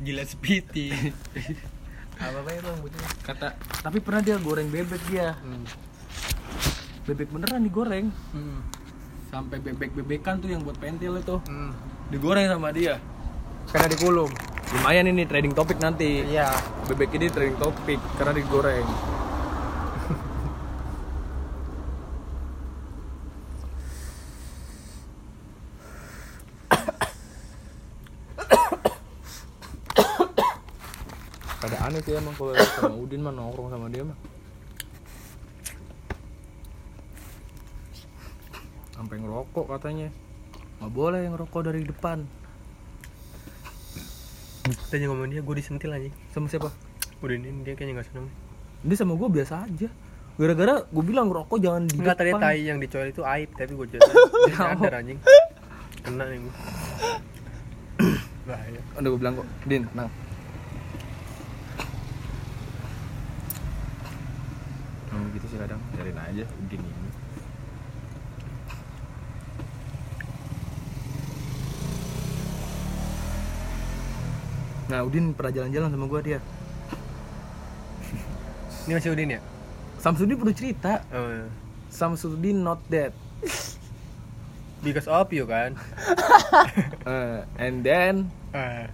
Gila spiti. apa apa ya bang butuh kata tapi pernah dia goreng bebek dia Hmm. bebek beneran digoreng Hmm. sampai bebek bebekan tuh yang buat pentil itu Hmm. digoreng sama dia Karena dikulum. lumayan ini trading topik nanti Iya. bebek ini trading topik karena digoreng emang kalau sama Udin mah nongkrong sama dia mah. Sampai ngerokok katanya. Nggak boleh ngerokok dari depan. Tanya ngomong dia, gue disentil aja. Sama siapa? Udah ini dia kayaknya gak seneng. Dia sama gue biasa aja. Gara-gara gue bilang ngerokok jangan di Enggak tadi tai yang dicoel itu aib, tapi gue jadi sadar anjing. Kena nih gue. Bahaya. Udah gue bilang kok, Din, tenang. Gitu sih kadang, biarin aja Udin ini. Nah, Udin pernah jalan-jalan sama gua dia. Ini masih Udin ya? Samsudin perlu cerita. Oh, iya. Samsudin not dead. Because of you kan? Uh, and then Eh.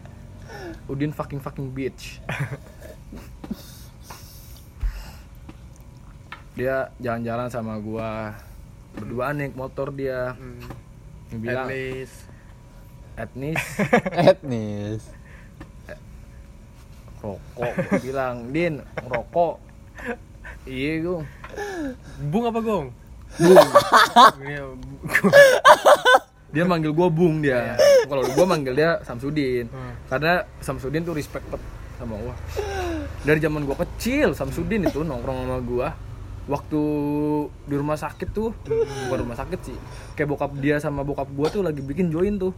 Udin fucking fucking bitch. dia jalan-jalan sama gua. Berdua naik motor dia. Hmm. Bilang least. etnis? Etnis. Rokok Gua bilang. Din rokok. Iya gue Bung apa gong? Ini, dia manggil gua bung dia. Kalau gua manggil dia Samsudin. Hmm. karena Samsudin tuh respect banget sama gua. Dari zaman gua kecil Samsudin itu nongkrong sama gua waktu di rumah sakit tuh bukan rumah sakit sih kayak bokap dia sama bokap gua tuh lagi bikin join tuh.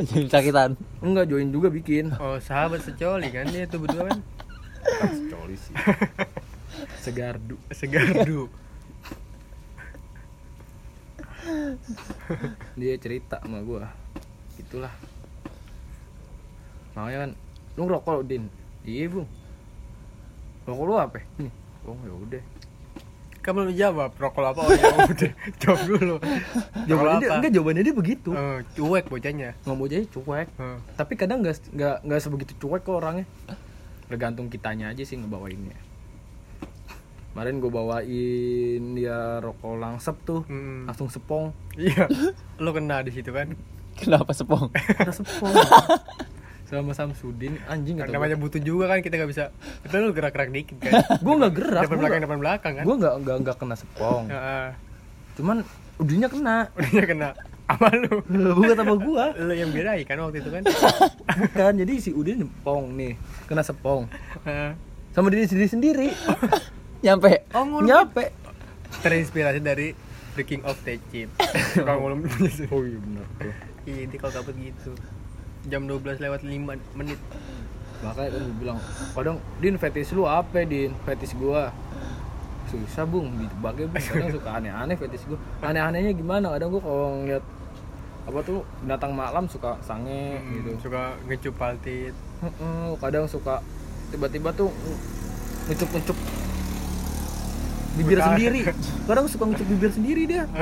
Jadi sakitan enggak join juga bikin. Oh sahabat secoli kan dia tuh berdua kan? coli sih. Segardu. Segardu. dia cerita sama gua. Itulah. Makanya kan lu ngerokok lu, din? Iya bung. Rokok lu apa? Nih. Oh ya udah Kamu belum jawab rokok apa? Oh ya udah, jawab dulu. jawabannya dia enggak jawabannya dia begitu Oh, cuek bocahnya. nggak mau jadi cuek Oh. tapi kadang nggak nggak nggak sebegitu cuek kok orangnya tergantung kitanya aja sih ngebawainnya kemarin gue bawain dia rokok langsep tuh Hmm. langsung sepong Iya. Lo kena di situ kan? kenapa sepong kita sepong sama Samsudin anjing Kan namanya butuh juga kan kita nggak bisa. Kita lu gerak-gerak dikit kan. gue nggak gerak depan belakang depan belakang kan. gue nggak nggak nggak kena sepong cuman udinnya kena Udah kena apa lu? bukan sama gua Lu yang birahi kan waktu itu kan? bukan jadi si udin sepong nih kena sepong sama diri sendiri sendiri nyampe Oh, ngulum. nyampe Terinspirasi dari The King of Techip. Kalau ngulum oh iya benar Ini kalau dapet gitu. Jam 12 lewat 5 menit. makanya kan gue bilang kadang din fetis lu apa din? Fetis gua. Susah bung. Ditebaknya bung. Kadang suka aneh-aneh fetis gua. Aneh-anehnya gimana? Kadang gua kalau ngeliat apa tuh binatang malam suka sange gitu. Hmm, Suka ngecup paltit. Kadang suka tiba-tiba tuh ngecup-ngecup bibir Bukan. sendiri. Kadang suka ngecup bibir sendiri dia.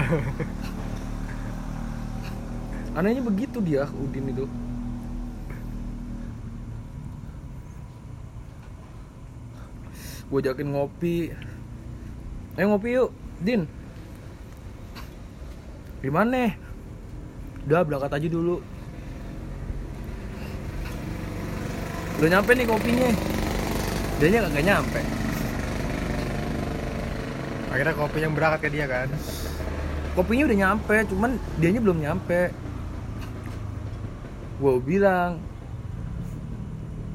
Anehnya begitu dia Udin itu gue jakin ngopi. Ayo ngopi yuk Din. Gimana udah berangkat aja dulu. Udah nyampe nih kopinya. Dia nya kagak nyampe. Akhirnya kopi yang berangkat ke dia kan. kopinya udah nyampe cuman dianya belum nyampe. Gue bilang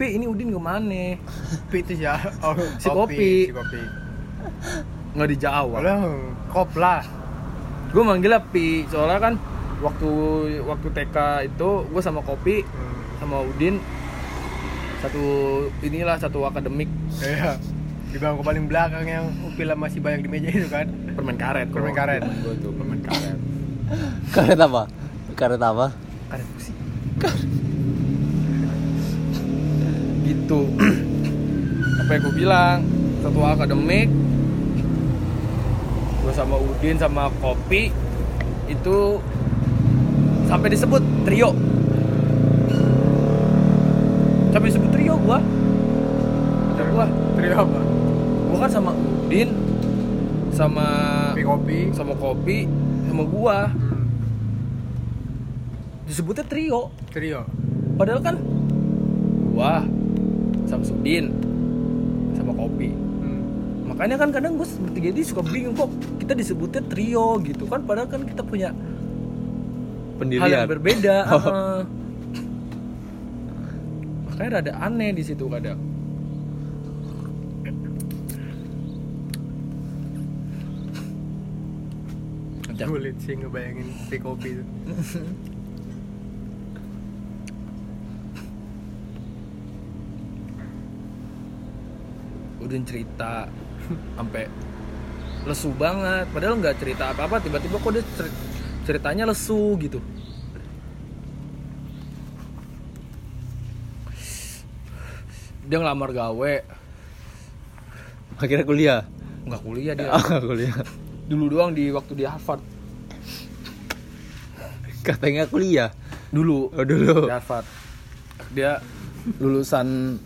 pi ini udin ke mana Kopi itu ya. Oh, Si kopi. Si kopi. nggak dijawab Walau kopla. gue manggilnya pi soalnya kan waktu waktu TK itu gue sama kopi Hmm. sama udin satu inilah satu akademik Iya. Di bangku paling belakang yang upila masih banyak di meja itu kan. permen karet kok. Permen karet. gue tuh permen karet karet apa karet apa karet sih itu apa yang gue bilang satu akademik gue sama Udin sama Kopi itu sampai disebut trio sampai disebut trio gua Kata gua Trio apa? gua kan sama Udin sama Kopi kopi. sama Kopi sama gua disebutnya trio Trio. padahal kan gua Samsudin sama Kopi Hmm. makanya kan kadang gue bertiga ini suka bingung kok kita disebutnya trio gitu kan padahal kan kita punya hal yang Pendirian. berbeda Oh. heeh. makanya rada aneh di situ kadang. Sulit sih ngebayangin kopi kopi itu. udah cerita sampai lesu banget padahal nggak cerita apa apa tiba-tiba kok dia cer- ceritanya lesu gitu dia ngelamar gawe Akhirnya kuliah. nggak kuliah dia Ah, kuliah. dulu doang di waktu di Harvard Katanya kuliah. dulu Oh, dulu. di Harvard dia lulusan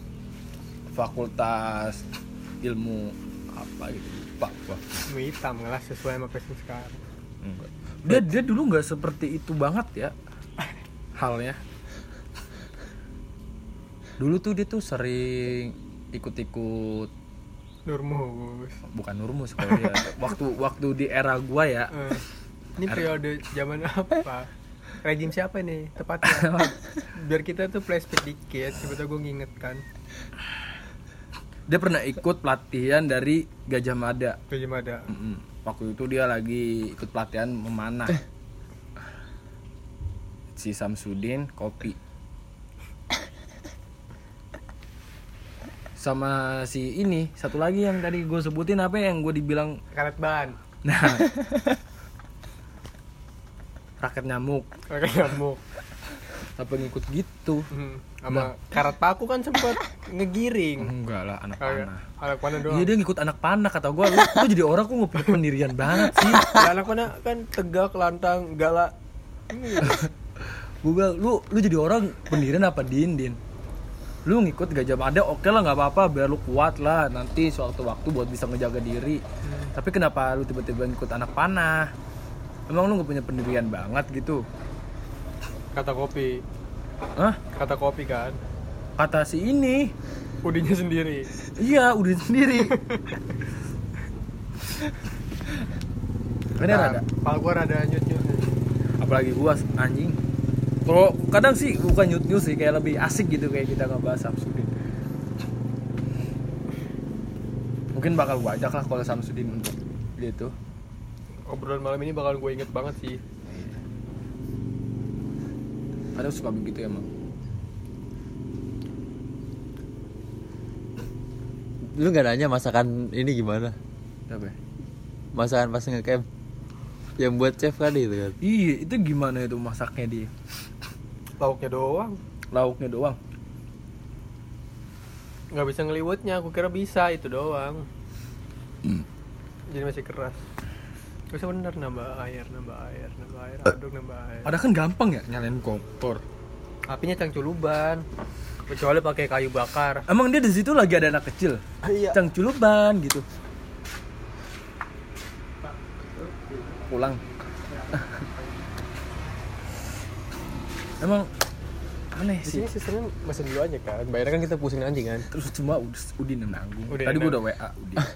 fakultas ilmu apa gitu lupa gua Ilmu hitam lah sesuai sama passion sekarang. Enggak. Dia dia dulu nggak seperti itu banget ya halnya. Dulu tuh dia tuh sering ikut-ikut Nurmus. bukan nurmus kalau dia waktu waktu di era gua ya. Eh, ini periode zaman apa? Rejim siapa nih tepatnya? Biar kita tuh flashback dikit, coba gue nginget kan. Dia pernah ikut pelatihan dari Gajah Mada. Rejim ada. Mm-mm. Waktu itu dia lagi ikut pelatihan memanah. Si Samsudin kopi. Sama si ini satu lagi yang tadi gue sebutin apa yang gue dibilang Karet ban. nah raket nyamuk Pakai nyamuk. apa ngikut gitu Hmm. Sama karat paku kan sempet ngegiring. enggak lah anak Kagak. panah Anak panah doang. iya dia ngikut anak panah kata gue lu, lu jadi orang kok nggak punya pendirian banget sih Ya, anak panah kan tegak, lantang, galak. Gue bilang lu lu jadi orang pendirian apa din din lu ngikut gajah mada oke lah nggak apa-apa biar lu kuat lah nanti suatu waktu buat bisa ngejaga diri tapi kenapa lu tiba-tiba ngikut anak panah emang lu nggak punya pendirian banget gitu kata kopi. Hah? Kata kopi kan. kata si ini Udinya sendiri. iya udah sendiri ini rada Pal gua rada nyut-nyut. apalagi gua anjing kalau kadang sih bukan nyut nyut sih kayak lebih asik gitu kayak kita ngebahas Samsudin mungkin bakal gua ajak lah kalau Samsudin untuk gitu Obrolan malam ini bakal gue inget banget sih. Kadang suka begitu emang Lu gak nanya masakan ini gimana? apa ya? Masakan pas ngecamp yang buat chef kan itu kan. iya itu gimana itu masaknya dia Lauknya doang. lauknya doang nggak bisa ngeliwetnya aku kira bisa itu doang jadi masih keras bisa bener? Nambah air nambah air nambah air aduk nambah air. Ada kan gampang ya nyalain kompor? Apinya cangculuban kecuali pakai kayu bakar. Emang dia di situ lagi ada anak kecil? Iya. Cangculuban gitu. Pulang. Emang aneh di sih. sini sistemnya mesin dulu aja kan? Bayarnya kan kita pusing anjing kan? Terus cuma Ud- Udin yang nanggung. Udin tadi gua udah WA Udin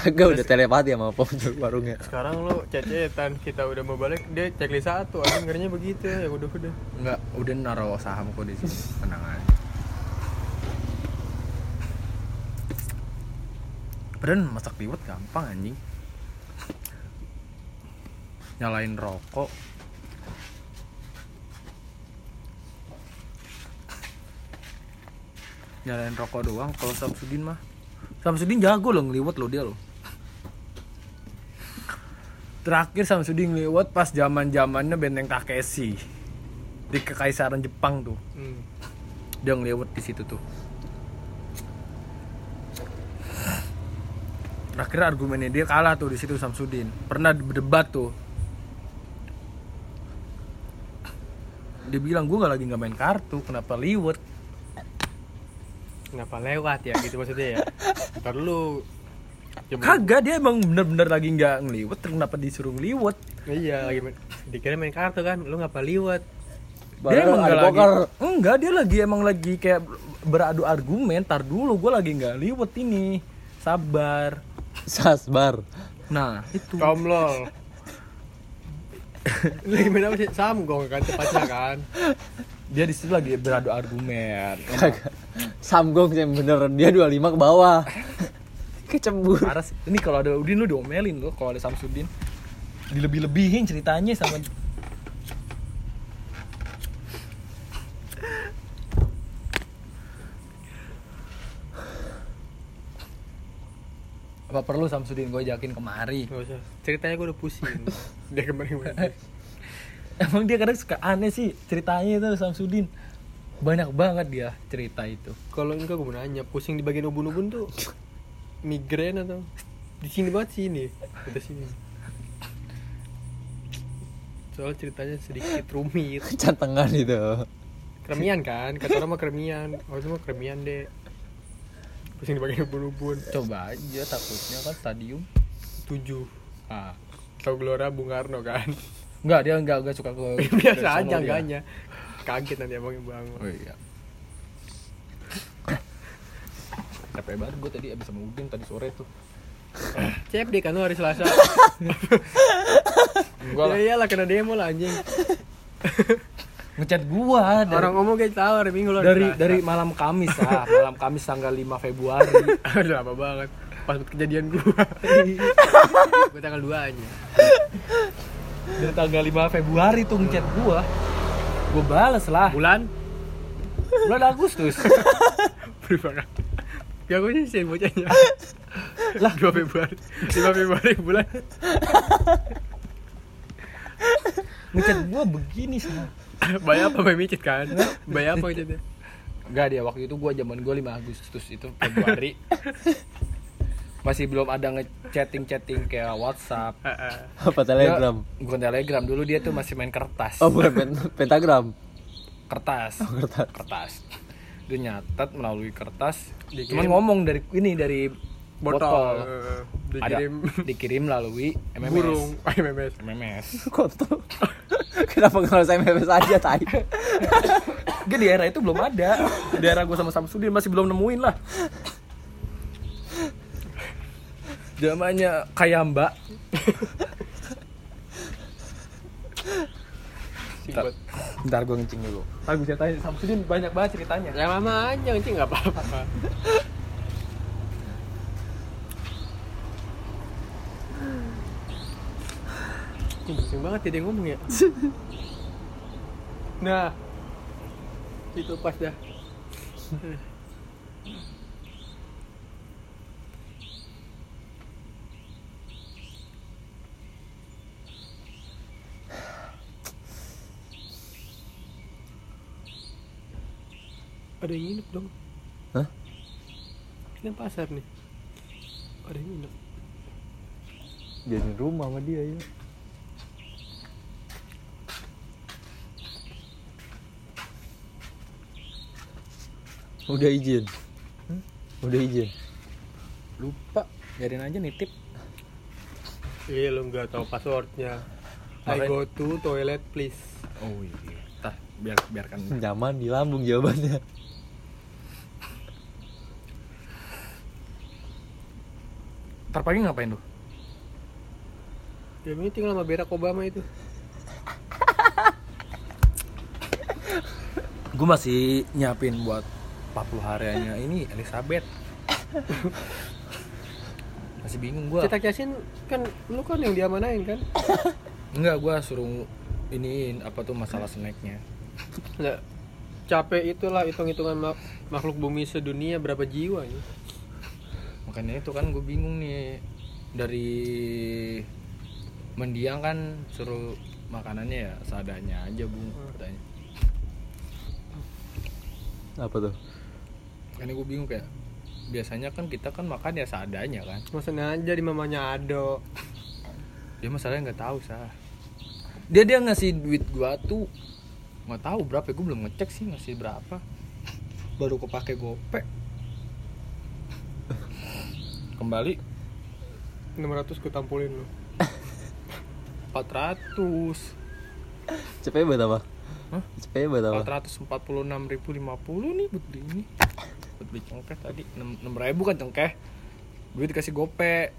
Kagak udah telepati sama pemilik warungnya. sekarang lo cecetan kita udah mau balik dia checklist satu anjing ngerinya begitu ya udah udah. Enggak Udin naruh saham kok di sini tenang aja. Padahal masak liwet gampang anjing. Nyalain rokok. Nyalain rokok doang kalau Samsudin mah. Samsudin jago loh ngeliwet loh dia loh terakhir sama Sudi lewat pas zaman zamannya benteng Takeshi. Di kekaisaran Jepang tuh. Hmm. dia ngelewat di situ tuh. Terakhir argumennya dia kalah tuh di situ Samsudin pernah berdebat tuh. Dia bilang gue nggak lagi nggak main kartu kenapa liwet? Kenapa lewat ya gitu maksudnya ya? Ntar Cuma- kagak dia emang bener-bener lagi nggak ngeliwet kenapa disuruh ngeliwet Iya lagi main, dikira main kartu kan, lu ngapa liwat? dia Baru emang ada nggak lagi enggak dia lagi emang lagi kayak beradu argumen tar dulu gue lagi nggak liwet ini sabar Sasbar. nah itu Komlol. lagi main apa sih? Samgong kan tepatnya kan. dia di situ lagi beradu argumen Kagak. Samgong yang bener dia 25 ke bawah. Kecembur. parah sih. Ini kalau ada Udin lu diomelin lo kalau ada Samsudin. Dilebih-lebihin ceritanya sama apa perlu Samsudin? Gue ajakin kemari. Gak usah. Ceritanya gue udah pusing. Dia kemarin emang dia kadang suka aneh sih ceritanya itu Samsudin. Banyak banget dia cerita itu. Kalau enggak gue mau nanya, pusing di bagian ubun-ubun tuh migrain atau di sini banget sini, di sini. Soal ceritanya sedikit rumit. Cantengan itu. Kremian kan, kata orang mah kremian. Oh itu mah kremian deh. Pusing di bagian ubun-ubun. coba aja takutnya kan stadium Tujuh. ah Tahu Gelora Bung Karno kan? Enggak, dia enggak enggak suka ke Biasa aja enggaknya. Kaget nanti abangnya bangun. Oh iya. Capek banget gue tadi abis sama Udin tadi sore tuh. Cep deh kan lu hari Selasa. Enggak ya lah. iyalah kena demo lah anjing. Ngechat gua dari, Orang ngomong kayak tahu hari Minggu hari dari dari malam Kamis ah, malam Kamis tanggal 5 Februari. Aduh apa banget. Pas kejadian gua. gua tanggal 2 aja. dari tanggal 5 Februari tuh ngechat gua. Gua bales lah. Bulan Bulan Agustus. berapa Ya gue sih bocahnya. lah 2 Februari. 5 Februari bulan. ngechat gua begini sama. Bayar apa bayar micit kan? Bayar apa micitnya? Enggak dia waktu itu gua zaman gua 5 Agustus itu Februari. Masih belum ada ngechatting-chatting kayak WhatsApp. Heeh. Apa telegram? Dia- bukan telegram dulu dia tuh masih main kertas. Oh bukan pen- pentagram. kertas. Oh, kertas. kertas. Dia nyatet melalui kertas. Dikirim. Cuman ngomong dari ini dari Botol. botol. Heeh. Ada Dikirim dikirim melalui MMS. burung. MMS. MMS. Kontol. Kenapa nggak saya MMS aja tai? Gak di era itu belum ada. Di era gue sama Samsudin masih belum nemuin lah. Zamannya kayak Sibet. bentar gue ngencing dulu. Ntar gue ceritain Samsudin banyak banget ceritanya. Ya lama aja sih nggak apa-apa. Pusing banget ya dia ngomong ya. Nah, itu pas dah. Ada yang nginep dong. Hah? Ini pasar nih. Ada yang nginep. Jadi rumah sama dia ya. Udah izin. Udah izin. Lupa, biarin aja nitip. Iya lu nggak tahu passwordnya. I go to toilet please. Oh iya. Tah, biar biarkan. Nyaman di lambung jawabannya. Ntar pagi ngapain lu? Ya meeting sama Barack Obama itu. Gue masih nyiapin buat 40 hariannya ini Elizabeth. masih bingung gue. Cetak Yasin kan lu kan yang diamanain kan? Enggak, gue suruh iniin apa tuh masalah snacknya. Nggak capek itulah hitung-hitungan mak- makhluk bumi sedunia berapa jiwa ya. Makanya itu kan gue bingung nih. Dari mendiang kan suruh makanannya ya seadanya aja bung katanya. Apa tuh? Makanya gue bingung kayak biasanya kan kita kan makan ya seadanya kan. Mesen aja di mamanya Ado. dia masalahnya nggak tahu sah dia dia ngasih duit gua tuh nggak tahu berapa. Gue belum ngecek sih ngasih berapa. Baru kepake gope kembali 600 ku tampulin lu. 400 Cepet buat apa? Hah? Cepet buat apa? 446.050 nih buat beli ini buat beli cengkeh tadi 6 ribu kan cengkeh gue dikasih gope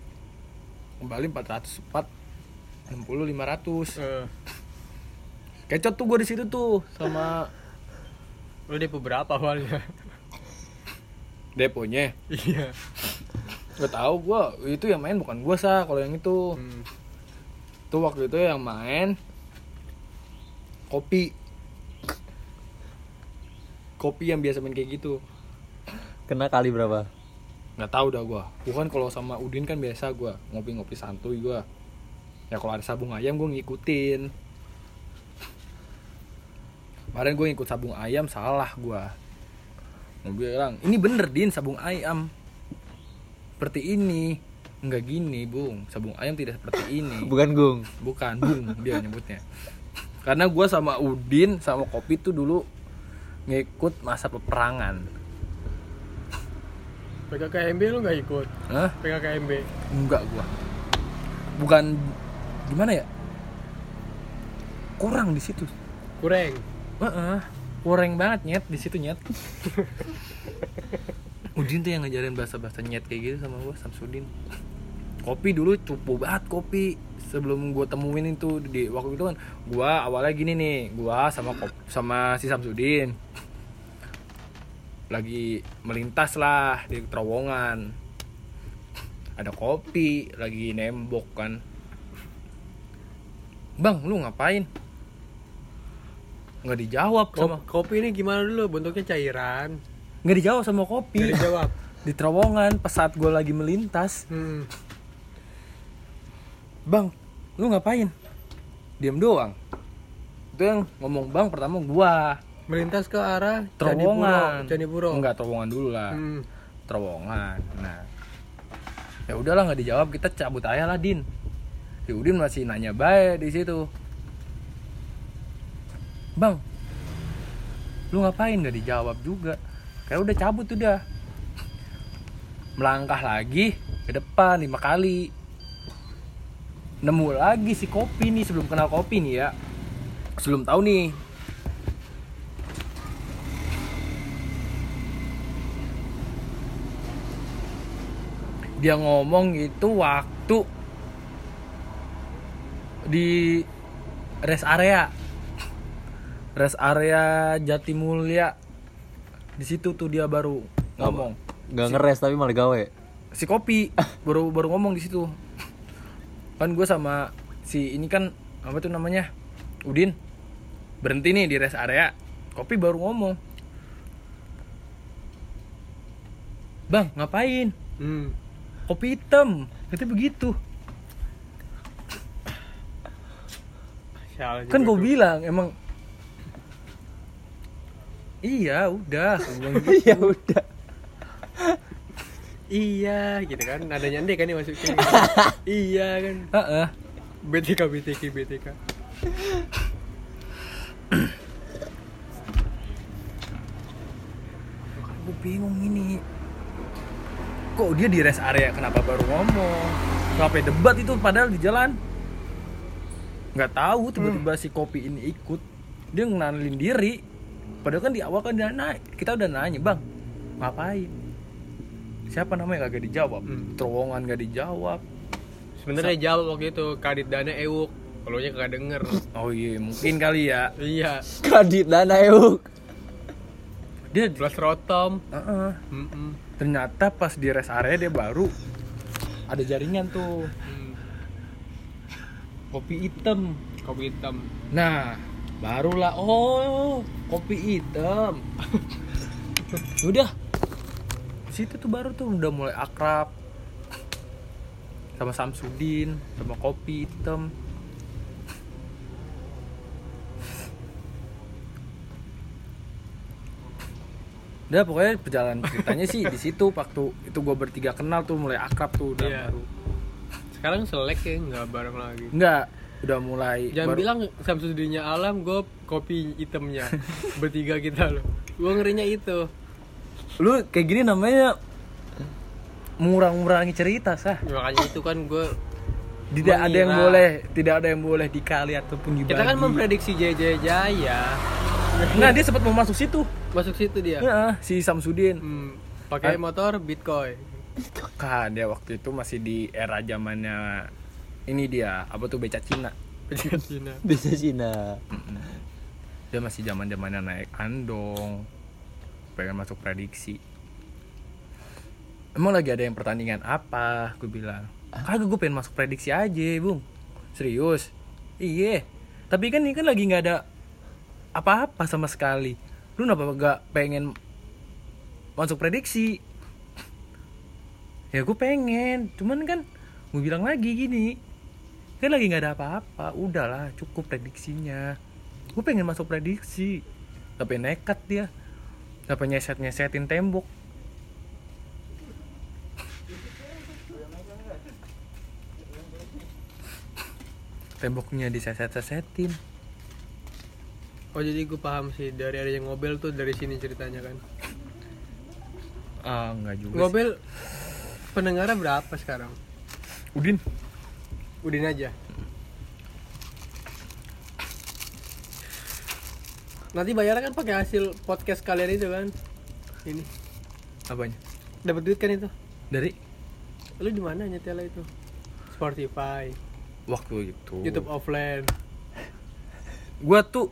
kembali 404 60 500 Eh, kecot tuh gue di situ tuh sama lu depo berapa awalnya? deponya Iya. Gak tahu gua itu yang main bukan gua sah kalau yang itu. Hmm. tuh waktu itu yang main kopi. Kopi yang biasa main kayak gitu. Kena kali berapa? nggak tahu dah gua. Bukan kalau sama Udin kan biasa gua ngopi-ngopi santuy gua. Ya kalau ada sabung ayam gua ngikutin. Kemarin gue ngikut sabung ayam salah gua. Mau bilang ini bener din sabung ayam seperti ini nggak gini bung sabung ayam tidak seperti ini Bukan gung. bukan bung dia nyebutnya karena gua sama Udin sama kopi tuh dulu ngikut masa peperangan PKKMB lu nggak ikut? Hah? PKKMB. enggak gua bukan gimana ya kurang di situ Kurang. Heeh. kurang banget nyet di situ nyet Udin tuh yang ngajarin bahasa-bahasa nyet kayak gitu sama gua Samsudin. Kopi dulu cupu banget kopi. Sebelum gua temuin itu di waktu itu kan gua awalnya gini nih gua sama kop, sama si Samsudin. Lagi melintas lah di terowongan. Ada kopi lagi nembok kan. Bang lu ngapain? Nggak dijawab sama Kop- kopi ini gimana dulu? Bentuknya cairan. Nggak dijawab sama Nggak kopi dijawab. di terowongan pas saat gue lagi melintas. Hmm. bang lu ngapain? Diam doang. Itu yang ngomong bang pertama gua. Melintas ke arah terowongan. Candipuro. enggak terowongan dulu lah. Hmm. terowongan nah. Ya udahlah nggak dijawab kita cabut aja lah din. Si Udin masih nanya baik di situ. Bang lu ngapain? Nggak dijawab juga kayak udah cabut udah melangkah lagi ke depan lima kali. Nemu lagi si kopi nih sebelum kenal kopi nih ya. Sebelum tahu nih. Dia ngomong itu waktu di rest area. Rest area Jatimulya di situ tuh dia baru ngomong. Gak ngeres tapi malah gawe. si kopi baru baru ngomong di situ. Kan gue sama si ini kan apa tuh namanya? Udin. Berhenti nih di rest area. Kopi baru ngomong. Bang ngapain? Hmm. kopi hitam. Katanya begitu. Sial kan gue bilang emang iya udah bilang gitu. ya udah. Iya gitu kan. Nadanya ande kan nih masukin. iya kan. Heeh. BTK BTK BTK. gue bingung ini kok dia di rest area kenapa baru ngomong sampai debat itu padahal di jalan nggak tahu tiba-tiba si kopi ini ikut dia ngenalin diri padahal kan di awal kan dia naik kita udah nanya bang ngapain siapa namanya kagak dijawab Hmm. terowongan gak dijawab Sebenarnya jawab waktu itu Kadit Dana Ewuk. Kalau nya kagak denger. oh iya mungkin kali ya iya. Kadit dana euk. dia Plus Rotom. Heeh. Mm-mm. ternyata pas di rest area dia baru ada jaringan tuh Hmm. kopi hitam Kopi hitam. Nah, barulah oh kopi hitam. udah. Di situ tuh baru tuh udah mulai akrab. Sama Samsudin, sama kopi hitam. udah pokoknya perjalanan ceritanya sih di situ waktu itu gue bertiga kenal tuh mulai akrab tuh udah Iya. baru sekarang selek ya nggak bareng lagi enggak udah mulai jangan baru- bilang Samsudinya alam gue kopi hitamnya. Bertiga kita loh. Gue ngerinya itu. Lu kayak gini namanya murang-murangi cerita sah? Ya, makanya itu kan gue tidak ada yang Mengira. boleh tidak ada yang boleh dikali ataupun dibagi. Kita kan memprediksi Jaya Jaya Jaya. Nah dia sempat mau masuk situ. Masuk situ dia? Ya, si Samsudin. Hmm, pakai motor Bitcoin. Kan dia waktu itu masih di era zamannya ini dia apa tuh beca Cina? Cina. Bisa Cina. dia masih zaman zamannya naik andong. Pengen masuk prediksi. Emang lagi ada yang pertandingan apa? Gue bilang. Kagak gue pengen masuk prediksi aja bung. Serius? Iya. Tapi kan ini kan lagi nggak ada apa-apa sama sekali. Lu kenapa gak pengen masuk prediksi? Ya gue pengen. Cuman kan gue bilang lagi gini kan lagi nggak ada apa-apa. Udahlah cukup prediksinya. Gue pengen masuk prediksi. Tapi nekat dia. Tapi nyeset nyesetin tembok. Temboknya diseset sesetin oh jadi gue paham sih. Dari adanya ngobel tuh dari sini ceritanya kan? Ah nggak juga ngobel pendengarnya berapa sekarang? Udin udin aja. Nanti bayarnya kan pakai hasil podcast kalian itu kan. Ini. Apanya? Dapat duit kan itu? Dari? Lu di mana nyetelnya itu? Spotify. Waktu itu. YouTube offline. Gua tuh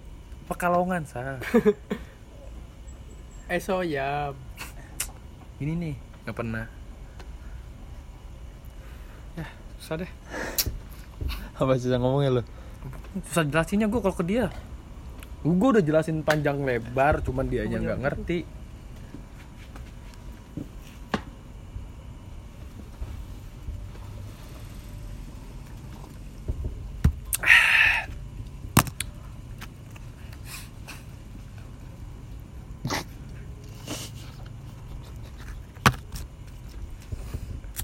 pekalongan sah eso ya ini nih nggak pernah. Ya susah deh Apa susah ngomongnya lu? susah jelasinnya gue kalau ke dia. Gue udah jelasin panjang lebar cuman dia aja nggak ngerti.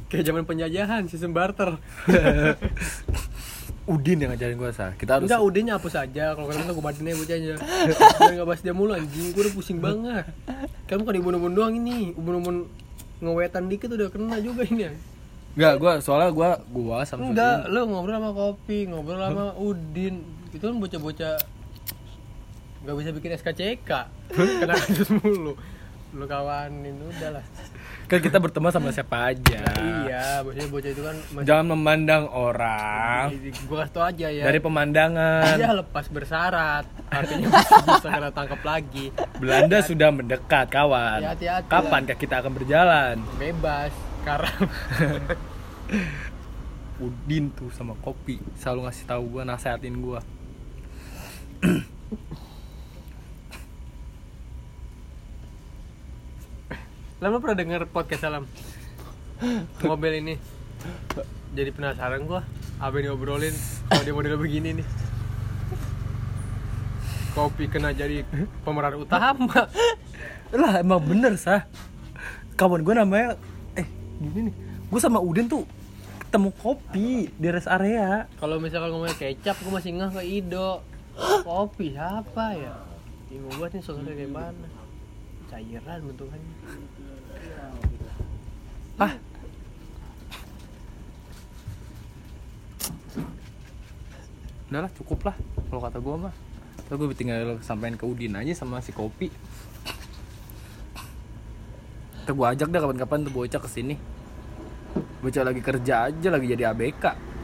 Kayak zaman penjajahan sistem barter Udin yang ngajarin gue sah kita harus enggak udahnya hapus aja. Kalau kalian gue badannya bocahnya jangan nggak bahas dia mulu anjing. Gue udah pusing banget. Kamu kan ubun-ubun doang ini. Ubun-ubun ngewetan dikit udah kena juga ini nggak gue soalnya gue gue sama enggak lo ngobrol sama kopi ngobrol sama udin. Itu kan bocah-bocah nggak bisa bikin SKCK kena kasus mulu. Lu kawanin udah lah kan kita berteman sama siapa aja. Iya bocah bocah itu kan masih jangan memandang orang. Gue kasih tau aja ya. Dari pemandangan. Dia lepas bersyarat artinya bisa kena tangkap lagi. Belanda sudah mendekat kawan. Ya, hati-hati kapan kita akan berjalan? Bebas sekarang. Udin tuh sama kopi. Selalu ngasih tahu gue nasehatin gue Lam lo pernah denger podcast Salam Mobil ini. Jadi penasaran gua Apa yang diobrolin Kalau dia model begini nih? Kopi kena jadi pemeran utama. Lah emang bener sah. Kawan gue namanya eh gini nih. Gue sama Udin tuh ketemu kopi di rest area. Kalau misalkan ngomongnya kecap Gua masih ngeh ke Ido. Kopi siapa ya? Bingung banget nih soalnya kayak mana? Cairan bentukannya ah. Udah lah cukup lah kalau kata gue mah. Terus gue tinggal sampein ke Udin aja sama si kopi. Ntar gue ajak dah kapan-kapan tuh bocah ke sini Bocah lagi kerja aja lagi jadi ABK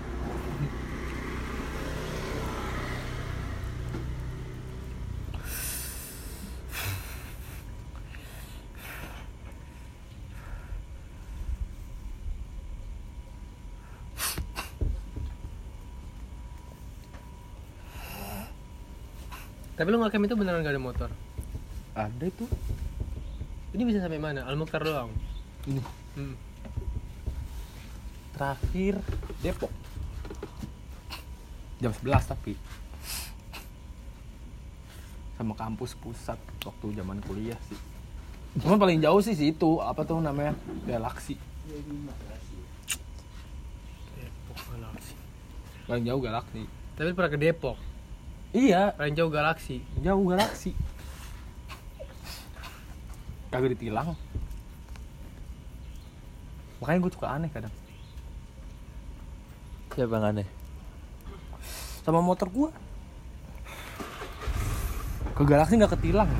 Tapi lu ngecamp itu beneran gak ada motor Ada itu Ini bisa sampai mana? Al-Mukhtar doang Ini hmm. terakhir Depok jam 11 tapi sama kampus pusat waktu zaman kuliah sih Cuman paling jauh sih situ, apa tuh namanya? Galaksi. Depok Galaksi. Paling jauh galaksi. Tapi pernah ke Depok. Iya, Paling jauh Galaksi. jauh galaksi. Kagak ditilang. Makanya gue suka aneh kadang. Siapa yang aneh? Sama motor gua. Ke galaksi nggak ketilang.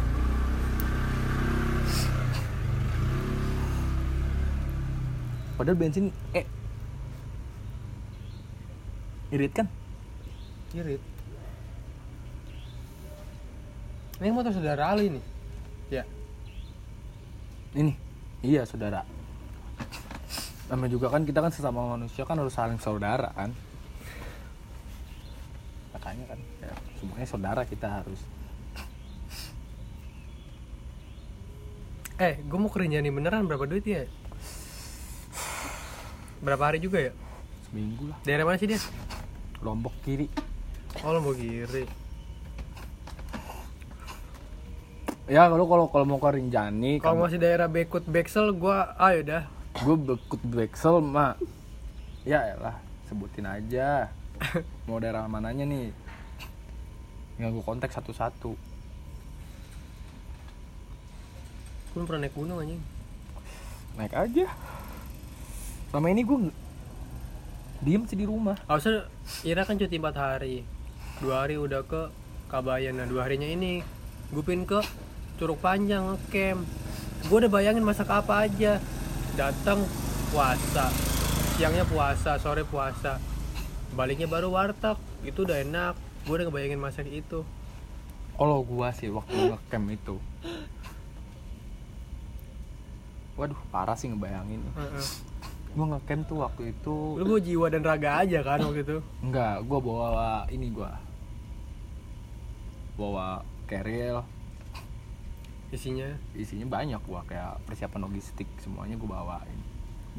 Padahal bensin eh irit kan? Irit. Ini motor saudara Ali nih. Ya. Ini. Iya, saudara. Namanya juga kan kita kan sesama manusia kan harus saling saudara kan. Makanya kan ya, semuanya saudara kita harus. Eh, gue mau kerja nih beneran berapa duit ya? Berapa hari juga ya? Seminggu lah. Daerah mana sih dia? Lombok kiri. Oh, lo mau kiri. Ya kalau kalau kalau mau ke Rinjani, Kalau masih daerah Bekut Beksel, gua ayo dah. gue bekut Bexel mah ya elah sebutin aja mau daerah mananya nih nggak gue kontak satu-satu Gue pernah naik gunung anjing. naik aja selama ini gue diem sih di rumah Harusnya Ira kan cuti 4 hari. Dua hari udah ke Kabayan. Nah, dua harinya ini gue pin ke Curug Panjang ngecamp. Gue udah bayangin masak apa aja. Datang puasa. Siangnya puasa, sore puasa. Baliknya baru warteg. Itu udah enak. Gue udah ngebayangin masak itu. kalau gue sih waktu ngecamp itu waduh parah sih ngebayangin Heeh. gue ngecamp tuh waktu itu Lu bawa jiwa dan raga aja kan waktu itu. enggak gue bawa ini gue bawa carrier Isinya? Isinya banyak gua. Kayak persiapan logistik semuanya gua bawain.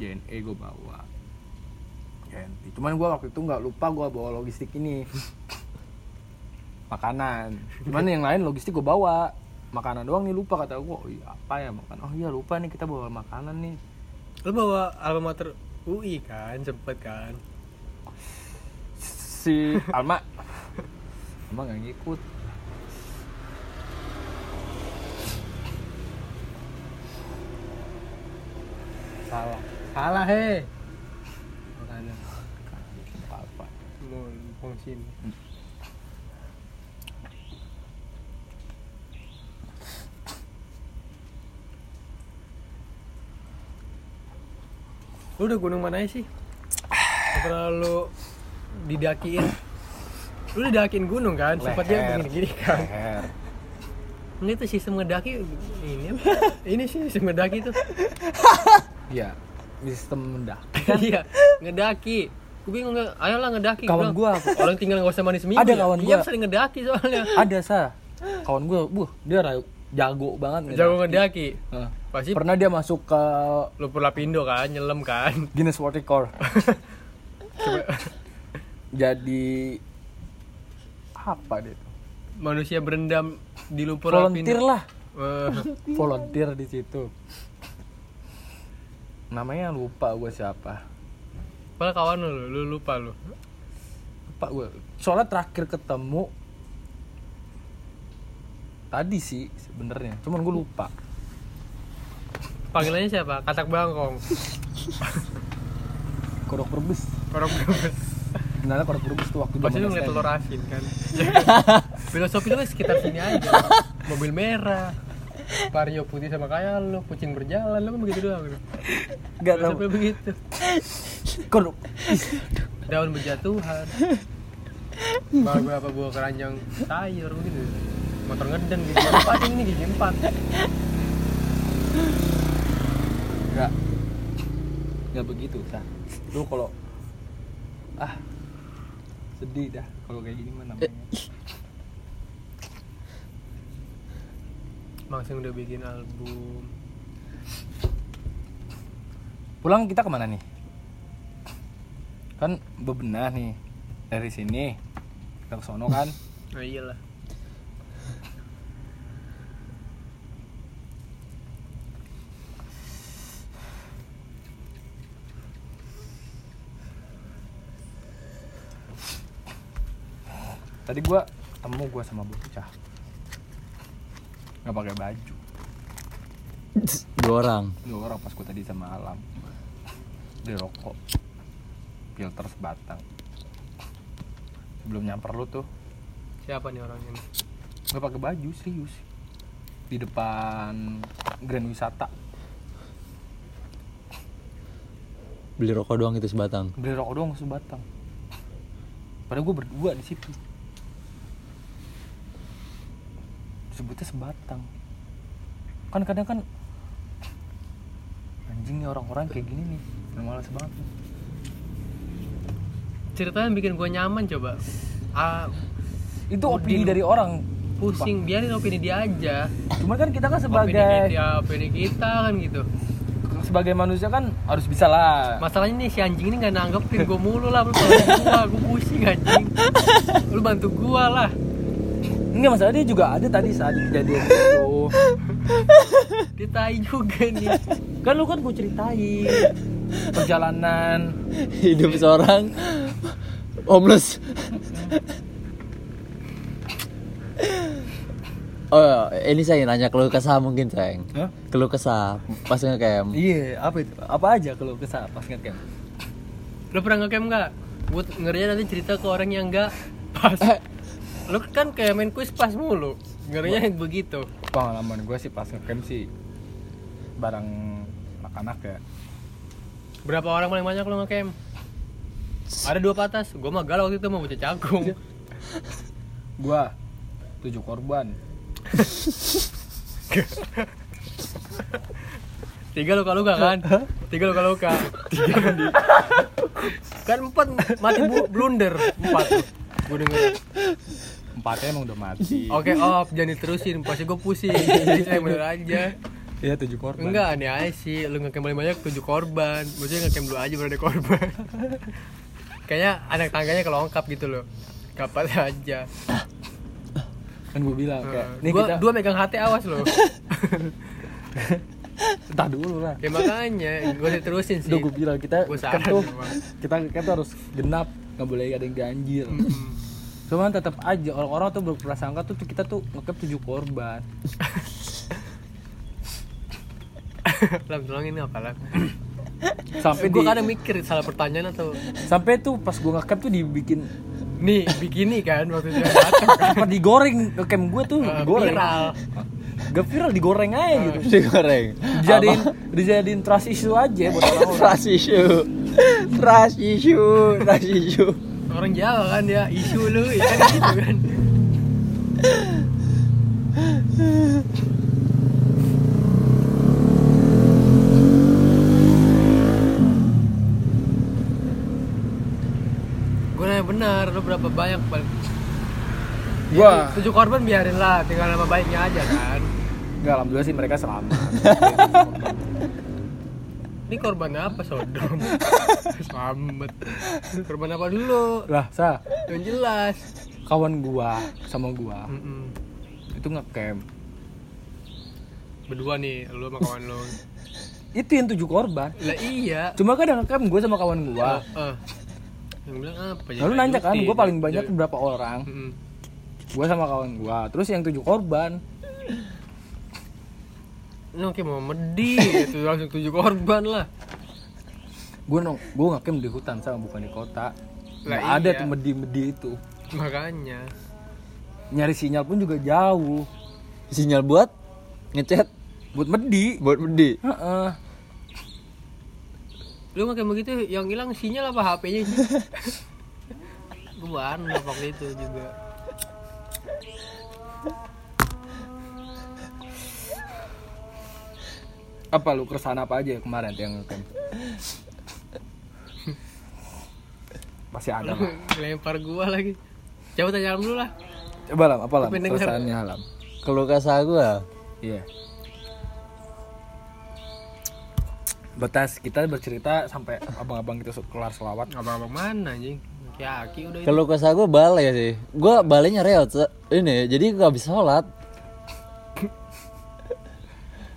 JNE gua bawa. JNT cuman gua waktu itu nggak lupa gua bawa logistik ini. Makanan. Cuman yang lain logistik gua bawa. Makanan doang nih lupa kata gua. Oh iya apa ya makan oh iya lupa nih kita bawa makanan nih. Lu bawa alma mater UI kan, sempet kan. si Alma. Alma nggak ngikut Salah. Salah he. Makanya apa mau. Lu udah gunung mana sih? Gak pernah lu didakiin Lu didakiin gunung kan? Sempat dia Leher. begini-gini kan Leher. Ini tuh sistem ngedaki Ini? Ini sih sistem ngedaki tuh iya. Sistem mendak Iya, ngedaki. Gue bingung nggak, ayolah ngedaki Kawan Gua. Bilang, Orang tinggal gak usah mandi seminggu Ada ya? kawan Iya gua. sering ngedaki soalnya. Ada sa. Kawan gue buh dia ra- jago banget Jago ngedaki? Heeh. Pasti pernah dia masuk ke lu Lapindo kan, nyelam kan. Guinness World Record. Jadi apa dia tuh? Manusia berendam di lumpur volunteer Lapindo lah. Eh, volunteer di situ namanya lupa gue siapa. Padahal kawan lu, lu lupa lu. Lupa gue soalnya terakhir ketemu tadi sih sebenarnya. Cuman gue lupa. Panggilannya siapa? Katak Bangkong. Kodok perbus Orang brebes. Sebenarnya kodok perbus tuh waktu Pasti lu ngeliat telur asin kan? Filosofi lu sekitar sini aja. Mobil merah Vario putih sama kayak lu Kucing berjalan, lu kan begitu doang. Lu. Gak tau begitu. Kodok Daun berjatuhan. Bawa gua apa bawa keranjang sayur gitu Motor ngeden gitu. Empat ini gigi empat. Nggak. Nggak begitu sah lu kalau ah sedih dah kalau kayak gini mah namanya masing udah bikin album. Pulang kita ke mana nih? Kan bebenah nih. Dari sini ke sono kan? Oh iyalah. Tadi gue temu gue sama Bu bocah nggak pakai baju. Dua orang. dua orang pas gua tadi sama alam. Di rokok. Filter sebatang. Sebelum nyamper lu tuh. Siapa nih orangnya nih? nggak pakai baju serius. Di depan Grand Wisata. Beli rokok doang itu sebatang. beli rokok doang sebatang. Padahal gue berdua di situ sebutnya sebatang. Kan kadang kan anjing nih orang-orang kayak gini nih yang malas banget nih. ceritanya bikin gue nyaman coba. Ah, itu opini dari orang. Pusing biarin opini dia aja. Cuman kan kita kan opini sebagai kita opini kita kan gitu. Sebagai manusia kan harus bisa lah. Masalahnya nih si anjing ini nggak nanggepin gue mulu lah. Lu gua gue pusing anjing. Lu bantu gua lah enggak masalah dia juga ada tadi saat kejadian itu ditai juga nih kan lu kan gue ceritain perjalanan Hidup seorang homeless. Oh, ini saya nanya keluh kesah mungkin, sayang. Hah? Keluh kesah pas ngecamp. Iya, apa itu? Apa aja kalau kesal pas ngecamp? lu pernah ngecamp nggak buat ngerinya nanti cerita ke orang yang nggak pas lu kan kayak main kuis pas mulu. Ngerinya yang begitu. Pengalaman gue sih pas ngecamp sih bareng anak-anak ya. berapa orang paling banyak lu ngecamp? Ada dua patas. Gue mah galau waktu itu mau bocah cakung Gua tujuh korban. tiga luka luka kan? Tiga luka luka tiga kan empat mati bu- blunder. Empat. Gue denger Empatnya emang udah mati. oke off jangan diterusin. Pasti gue pusing. Jadi saya bener aja. Iya tujuh korban. enggak aneh aja sih. Lu ngecamp paling banyak tujuh korban. Maksudnya ngecamp dulu aja baru ada korban. Kayaknya anak tangganya kelongkap gitu loh. Kapat aja. Kan gue bilang kayak, nih gua, kita dua megang hati awas loh. Entah dulu lah. ya makanya. Gue diterusin sih. Udah gue bilang kita Gua kan tuh kita kan tuh harus genap, nggak boleh ada yang ganjil. Mm-mm. Cuman tetap aja orang-orang tuh berprasangka tuh, tuh kita tuh ngecamp tujuh korban. lam tolongin apa lah Sampai gue kadang mikir salah pertanyaan atau sampai tuh pas gue ngecamp tuh dibikin nih bikini kan waktu itu kan apa digoreng ngecamp gue tuh Eh, digoreng. viral Gak viral digoreng aja gitu. Digoreng. Dijadiin dijadiin trust issue aja buat orang-orang. Trust issue. Trust issue. Trust issue. Orang Jawa kan ya isu lu ya kan gitu kan. Gue nanya benar lu berapa banyak paling? Gua tujuh korban biarin lah tinggal nama baiknya aja kan. Enggak, alhamdulillah sih mereka selamat. ini korban apa sodom selamat korban apa dulu lah, sa, yang jelas kawan gua sama gua Mm-mm. itu ngecamp. berdua nih lu sama kawan lu Itu yang tujuh korban. lah iya Cuma kadang ngecamp gua sama kawan gua. Eh, yang bilang apa ya Lalu nanya kan, gua paling banyak berapa orang? Mm-mm. Gua sama kawan gua. Terus yang tujuh korban. Ini kayak mau medi itu langsung tujuh korban lah Gua nong, gua ngecamp di hutan sama bukan di kota. Lah Nggak ada iya. tuh medi-medi itu. makanya Nyari sinyal pun juga jauh. Sinyal buat ngechat Buat medi. buat medi. Heeh. lu nggak begitu yang hilang sinyal apa HP-nya sih gua anu waktu itu juga Apa lu keresahan apa aja kemarin yang ngecamp? Pasti ada lah. lempar gua lagi coba tanya dulu lah Coba lah, apa lah keresahannya Alam? Keluh kesah gua. Iya. Batas kita bercerita sampai abang-abang kita kelar selawat. abang-abang mana anjing Aki udah Keluh kesah gua balai sih. Gua balainya reot. Ini jadi gua habis sholat.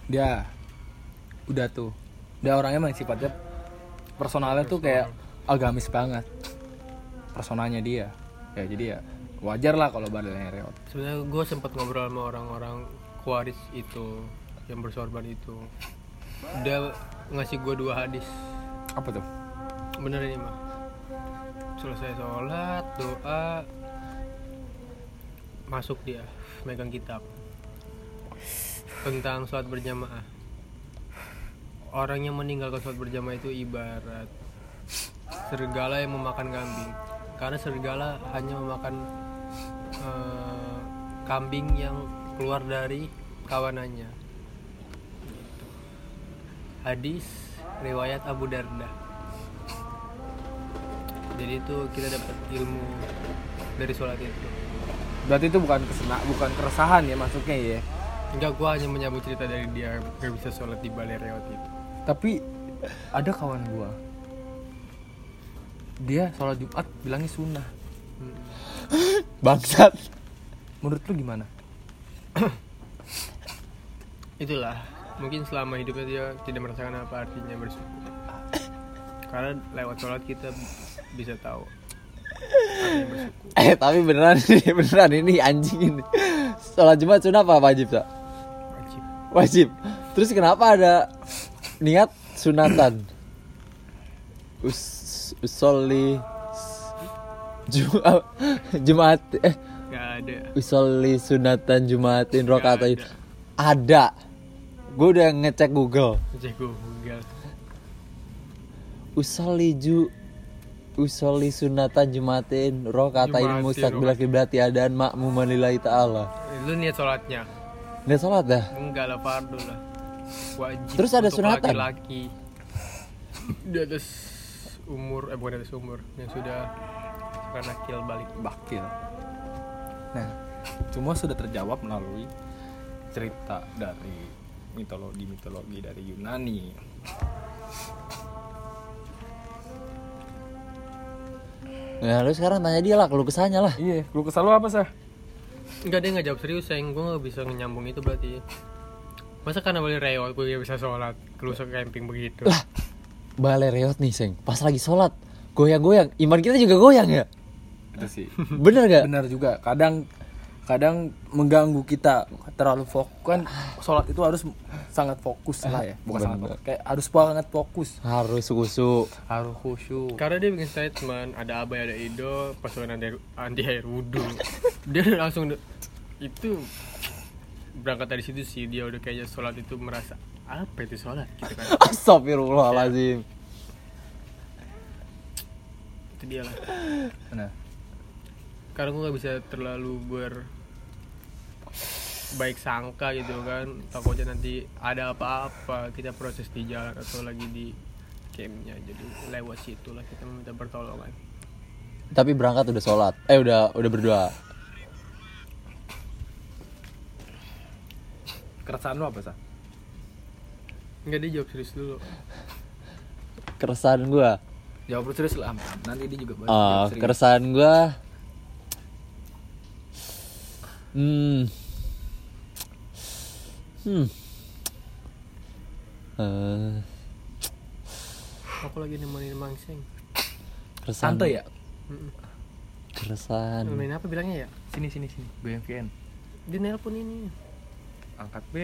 Dia udah tuh. Dia orangnya emang sifatnya personalnya tuh kayak agamis banget. Personalnya dia. Ya jadi ya wajar lah kalau badannya reot. Sebenarnya gue sempat ngobrol sama orang-orang kuaris itu yang bersorban itu. Dia ngasih gue dua hadis. Apa tuh? Bener ini mah selesai sholat doa masuk dia megang kitab. Tentang sholat berjamaah orang yang meninggalkan sholat berjamaah itu ibarat serigala yang memakan kambing. Karena serigala hanya memakan eh, kambing yang keluar dari kawanannya. Hadis riwayat Abu Darda. Jadi itu kita dapat ilmu dari sholat itu. Berarti itu bukan kesena bukan keresahan ya masuknya ya? Enggak gua hanya menyambut cerita dari dia gak bisa sholat di balai reot itu tapi ada kawan gua dia sholat jumat bilangnya sunnah. Bangsat. menurut lu gimana itulah mungkin selama hidupnya dia tidak merasakan apa artinya bersyukur karena lewat sholat kita bisa tahu Eh tapi beneran ini beneran ini anjing ini. Sholat Jumat sunnah apa wajib tak? wajib Wajib. Terus kenapa ada niat sunatan? Us usolli Jumat Jumat eh ada usolli sunatan Jumatin rokaatain. ada. Ada. Gue udah ngecek Google. cek Google Usolli ju Usolli sunatan Jumatin rokaatain Jumatin, mustaqbil kiblati adan makmuman lillahi ta'ala. lu niat sholatnya Nggak sholat dah. enggak lah fardu lah wajib Terus ada sunatan? laki-laki. Di atas umur eh bukan di atas umur yang sudah karena kill balik. Bakil nah semua sudah terjawab melalui cerita dari mitologi mitologi dari Yunani. Nah, lu sekarang tanya dia lah, kalau kesannya lah. iya lu kesal lu apa sah? Enggak dia nggak jawab serius sayang gue nggak bisa nyambung itu berarti masa karena boleh reot gue bisa sholat kelusuk camping begitu Lah, balai reot nih, Seng. Pas lagi sholat, goyang-goyang. Iman kita juga goyang ya? itu sih Bener gak? benar juga kadang kadang mengganggu kita terlalu fokus kan sholat itu harus sangat fokus lah ya bukan sangat Benar. fokus kayak harus banget fokus Harus kusuk. harus khusyuk karena dia bikin statement ada abai ada ido pasukan anti, anti air wudhu dia langsung itu berangkat dari situ sih dia udah kayaknya sholat itu merasa apa itu sholat gitu kan Astagfirullahaladzim. itu dia lah nah karena gue nggak bisa terlalu ber baik sangka gitu kan takutnya nanti ada apa-apa kita proses di jalan atau lagi di campnya jadi lewat situ lah kita meminta pertolongan Tapi berangkat udah sholat. Eh udah udah berdoa. Keresahan lu apa sah Enggak dia jawab serius dulu Keresahan gua. jawab serius lah nanti dia juga bahas Ah, serius. keresahan gua. Hmm. Hmm. Eh, aku lagi nemenin mangseng keresahan. santai ya. Keresahan. nemenin apa bilangnya ya sini sini sini BMVN dia nelpon ini angkat B.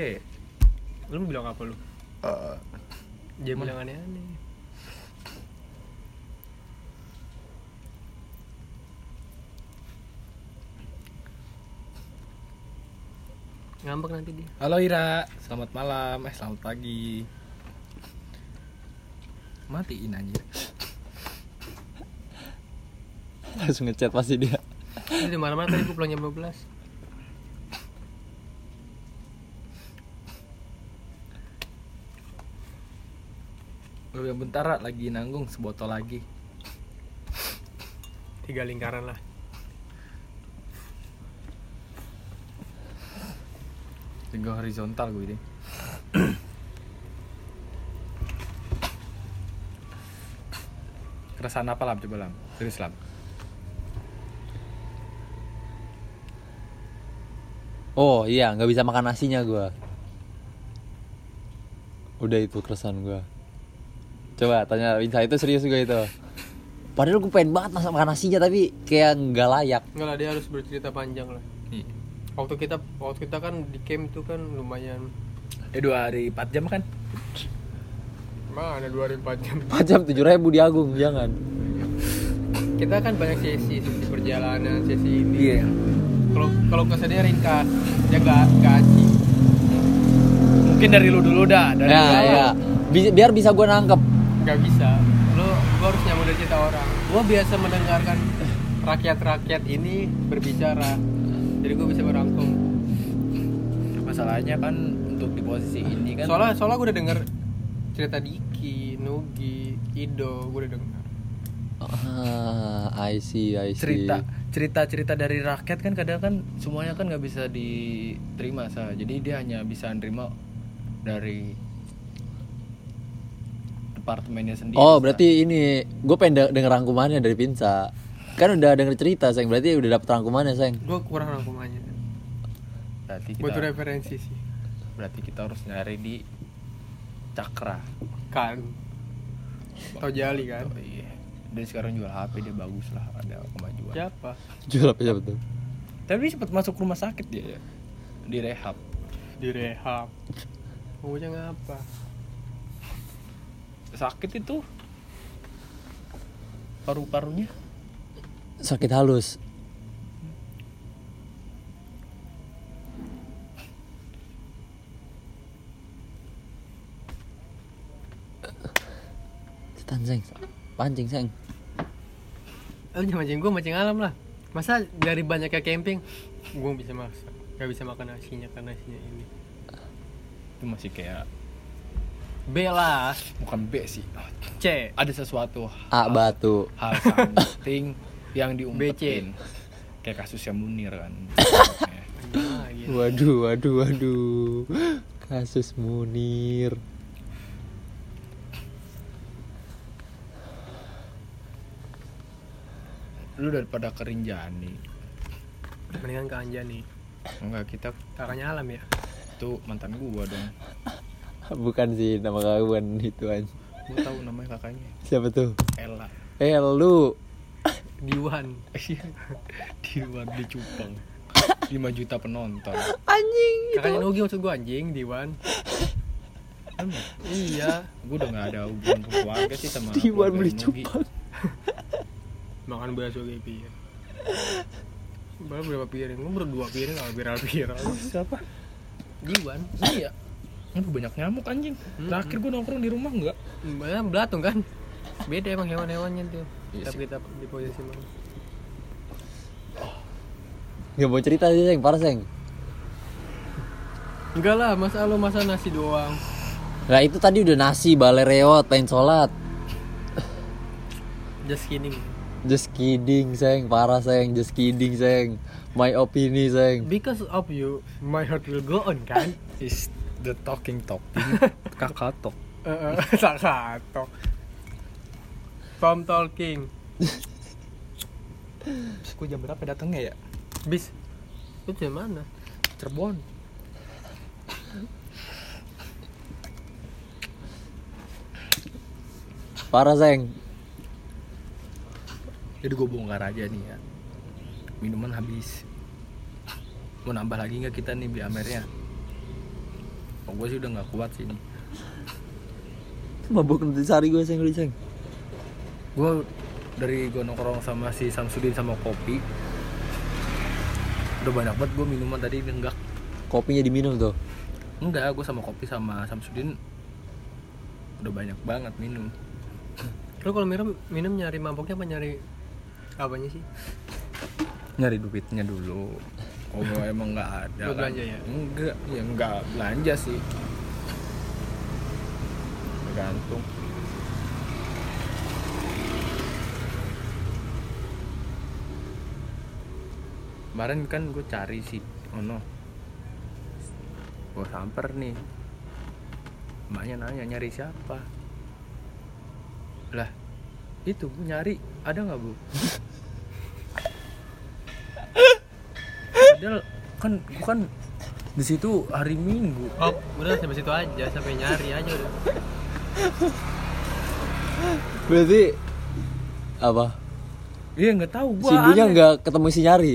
Lu bilang apa lu? Eh, dia bilang aneh-aneh. Ngambek nanti dia. Halo Ira. Selamat malam. Eh selamat pagi. Matiin aja. Langsung ngechat pasti dia. ini di mana-mana tadi gue pulang jam 12 Lu yang bentar lagi nanggung sebotol lagi. Tiga lingkaran lah. Tiga horizontal gue ini. Keresahan apa lam? Coba lam. Serius lam. Oh iya, nggak bisa makan nasinya gua. Udah itu keresahan gua. Coba tanya Winsa itu serius gua itu. Padahal gue pengen banget masak makan nasinya tapi kayak nggak layak. Enggak lah dia harus bercerita panjang lah. Iya. Waktu kita waktu kita kan di camp itu kan lumayan Eh dua hari 4 jam kan? Emang ada dua hari empat jam. 4 jam 7 ribu di Agung, jangan. Kita kan banyak sesi, sesi perjalanan, sesi ini. Iya. Kalau kalau kesannya ringkas, dia gak gaji. Mungkin dari lu dulu dah, dari Ya, lu. ya. Bi- biar bisa gue nangkep. Gak bisa. Lo gua harus nyambung dari cerita orang. Gua biasa mendengarkan rakyat-rakyat ini berbicara. Jadi gua bisa merangkum. Masalahnya kan untuk di posisi ini kan Soalnya soalnya gua udah denger cerita Diki, Nugi, Ido, gua udah denger. Ah, I see, I see. cerita cerita cerita dari rakyat kan kadang kan semuanya kan nggak bisa diterima sa jadi dia hanya bisa nerima dari departemennya sendiri Oh, Sa. berarti ini gue pengen de- denger rangkumannya dari Pinsa. Kan udah denger cerita, sayang. Berarti udah dapet rangkumannya, sayang. Gua kurang rangkumannya. berarti kita Butuh referensi sih. berarti kita harus nyari di cakra Kan. Tau jali kan? oh, iya dan sekarang jual HP dia bagus lah ada kemajuan Siapa? Jual apa siapa tuh? tapi sempat masuk rumah sakit dia ya di rehab Direhab. Maunya ngapa? Sakit itu paru-parunya Sakit halus. Cetan, sayang. Pancing, sayang. Lu jangan mancing gue mancing alam lah. Masa dari banyaknya camping, gue bisa masak. Gak bisa makan nasinya karena nasinya ini. itu masih kayak B lah, bukan B sih C. ada sesuatu A batu. hal something yang diumpetin kayak kasusnya Munir kan Nah, gitu. Waduh, waduh, waduh. Kasus Munir. lu daripada kerinjani Mendingan ke Anjani. enggak kita Kakaknya alam ya. tuh mantan gua dong Bukan sih nama kawan itu an. gua tahu namanya kakaknya Siapa tuh? Ella Eh lu. Diwan. di luar di Cupang 5 juta penonton Anjing. Kakaknya Nugi maksud gue anjing, Diwan. Emang? iya. gua udah nggak ada hubungan keluarga sih sama Diwan beli cupang. Makan bakso kayak piye. Baru berapa piring? Lu baru dua piring kalau viral-viral. siapa Diwan. iya Aduh banyak nyamuk anjing Terakhir gua nongkrong di rumah enggak Banyak belatung kan? Beda emang hewan-hewannya tuh. Iya Tapi kita di posisi mana? Gak mau cerita sih, Seng. Parah, Seng. Enggak lah, masa lu masa nasi doang. Nah, itu tadi udah nasi, balai reot, pengen sholat. Just kidding. Just kidding, Seng. Parah, Seng. Just kidding, Seng. My opini, Seng. Because of you, my heart will go on kan? the talking topping kakak talk Heeh, tak katok. Tom talking. Gua jam berapa datangnya ya Bis. Itu dari mana? Cirebon Parah, Seng. jadi gue bongkar aja nih ya minuman habis mau nambah lagi nggak kita nih beli amernya oh gue sih udah nggak kuat sih ini Mabuk nanti sehari gue, Seng. Seng. gue dari gue nongkrong sama si Samsudin sama kopi udah banyak banget gue minuman tadi enggak Kopinya diminum tuh. enggak gue sama kopi sama Samsudin udah banyak banget minum Lu kalau minum minum nyari mabuknya apa nyari apanya sih? nyari duitnya dulu kalau emang nggak ada Lu belanja ya? enggak ya enggak belanja sih. Tergantung. Kemarin kan gue cari sih oh no gue samper nih. Emaknya nanya nyari siapa? Lah itu gue nyari ada nggak bu padahal kan gua kan di situ hari minggu Oh, udah sampai situ aja, sampai nyari aja udah. Berarti Apa? Iya nggak tahu gua. Si Indunya aneh. nggak ketemu si nyari.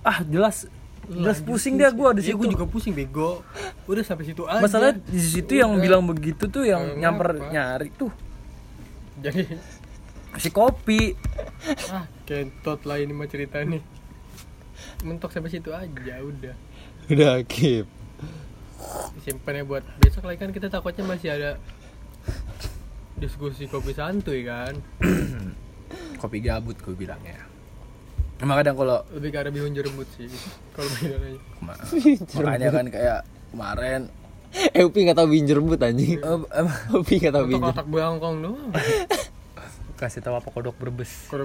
Ah jelas jelas pusing dia gua di Iya, situ. gue juga pusing bego. Udah sampai situ aja. Masalah di situ yang Udah. bilang begitu tuh yang nyamper ngapa? nyari tuh jadi si kopi. ah kentot lah ini mah cerita nih. Mentok sampai situ aja udah. Udah keep. Simpannya buat besok lagi kan kita takutnya masih ada diskusi kopi santuy kan. Kopi gabut gue bilangnya. Emang kadang kalau Lebih ke arah bihun jerembut sih. Kalau bedanya. makanya kan kayak kemarin Eh Upi nggak tahu binjer rembut anjing. eh, emang Upi nggak tahu binjer. kotak bangkong doang. kasih tahu apa kodok berbes. Kalau